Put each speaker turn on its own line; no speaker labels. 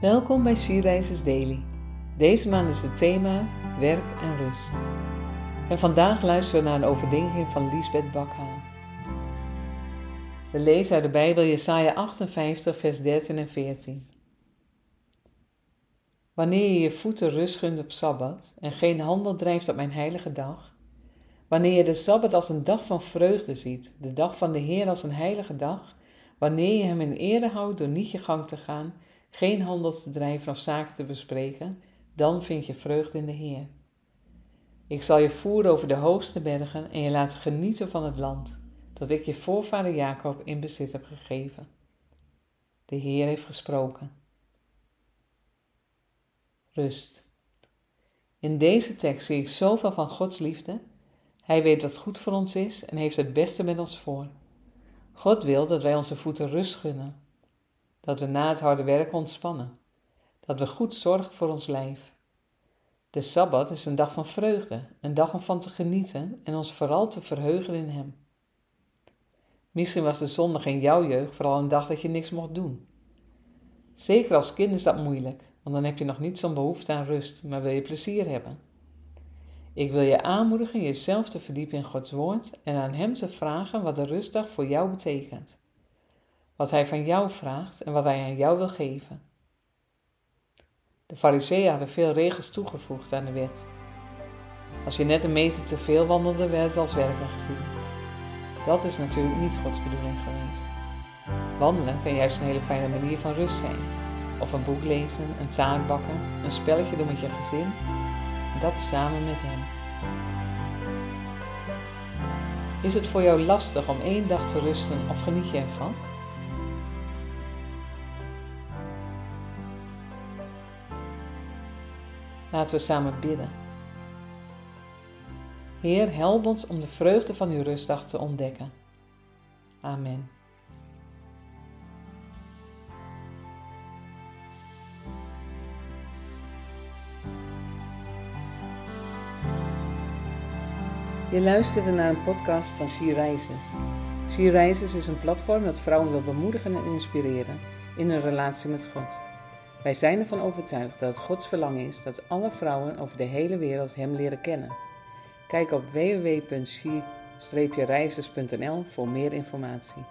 Welkom bij Sierreizers Daily. Deze maand is het thema werk en rust. En vandaag luisteren we naar een overdenking van Liesbeth Bakhaan. We lezen uit de Bijbel Jesaja 58 vers 13 en 14. Wanneer je je voeten rust gunt op Sabbat en geen handel drijft op mijn heilige dag, wanneer je de Sabbat als een dag van vreugde ziet, de dag van de Heer als een heilige dag, wanneer je hem in ere houdt door niet je gang te gaan geen handel te drijven of zaken te bespreken, dan vind je vreugde in de Heer. Ik zal je voeren over de hoogste bergen en je laten genieten van het land dat ik je voorvader Jacob in bezit heb gegeven. De Heer heeft gesproken. Rust. In deze tekst zie ik zoveel van Gods liefde. Hij weet wat goed voor ons is en heeft het beste met ons voor. God wil dat wij onze voeten rust gunnen dat we na het harde werk ontspannen, dat we goed zorgen voor ons lijf. De Sabbat is een dag van vreugde, een dag om van te genieten en ons vooral te verheugen in Hem. Misschien was de zondag in jouw jeugd vooral een dag dat je niks mocht doen. Zeker als kind is dat moeilijk, want dan heb je nog niet zo'n behoefte aan rust, maar wil je plezier hebben. Ik wil je aanmoedigen jezelf te verdiepen in Gods woord en aan Hem te vragen wat de rustdag voor jou betekent wat hij van jou vraagt en wat hij aan jou wil geven. De fariseeën hadden veel regels toegevoegd aan de wet. Als je net een meter te veel wandelde, werd het als werken gezien. Dat is natuurlijk niet Gods bedoeling geweest. Wandelen kan juist een hele fijne manier van rust zijn. Of een boek lezen, een taart bakken, een spelletje doen met je gezin. En dat samen met hem. Is het voor jou lastig om één dag te rusten of geniet je ervan? Laten we samen bidden. Heer, help ons om de vreugde van uw rustdag te ontdekken. Amen. Je luisterde naar een podcast van She Rises is een platform dat vrouwen wil bemoedigen en inspireren in hun relatie met God. Wij zijn ervan overtuigd dat het Gods verlangen is dat alle vrouwen over de hele wereld Hem leren kennen. Kijk op www.she-reizers.nl voor meer informatie.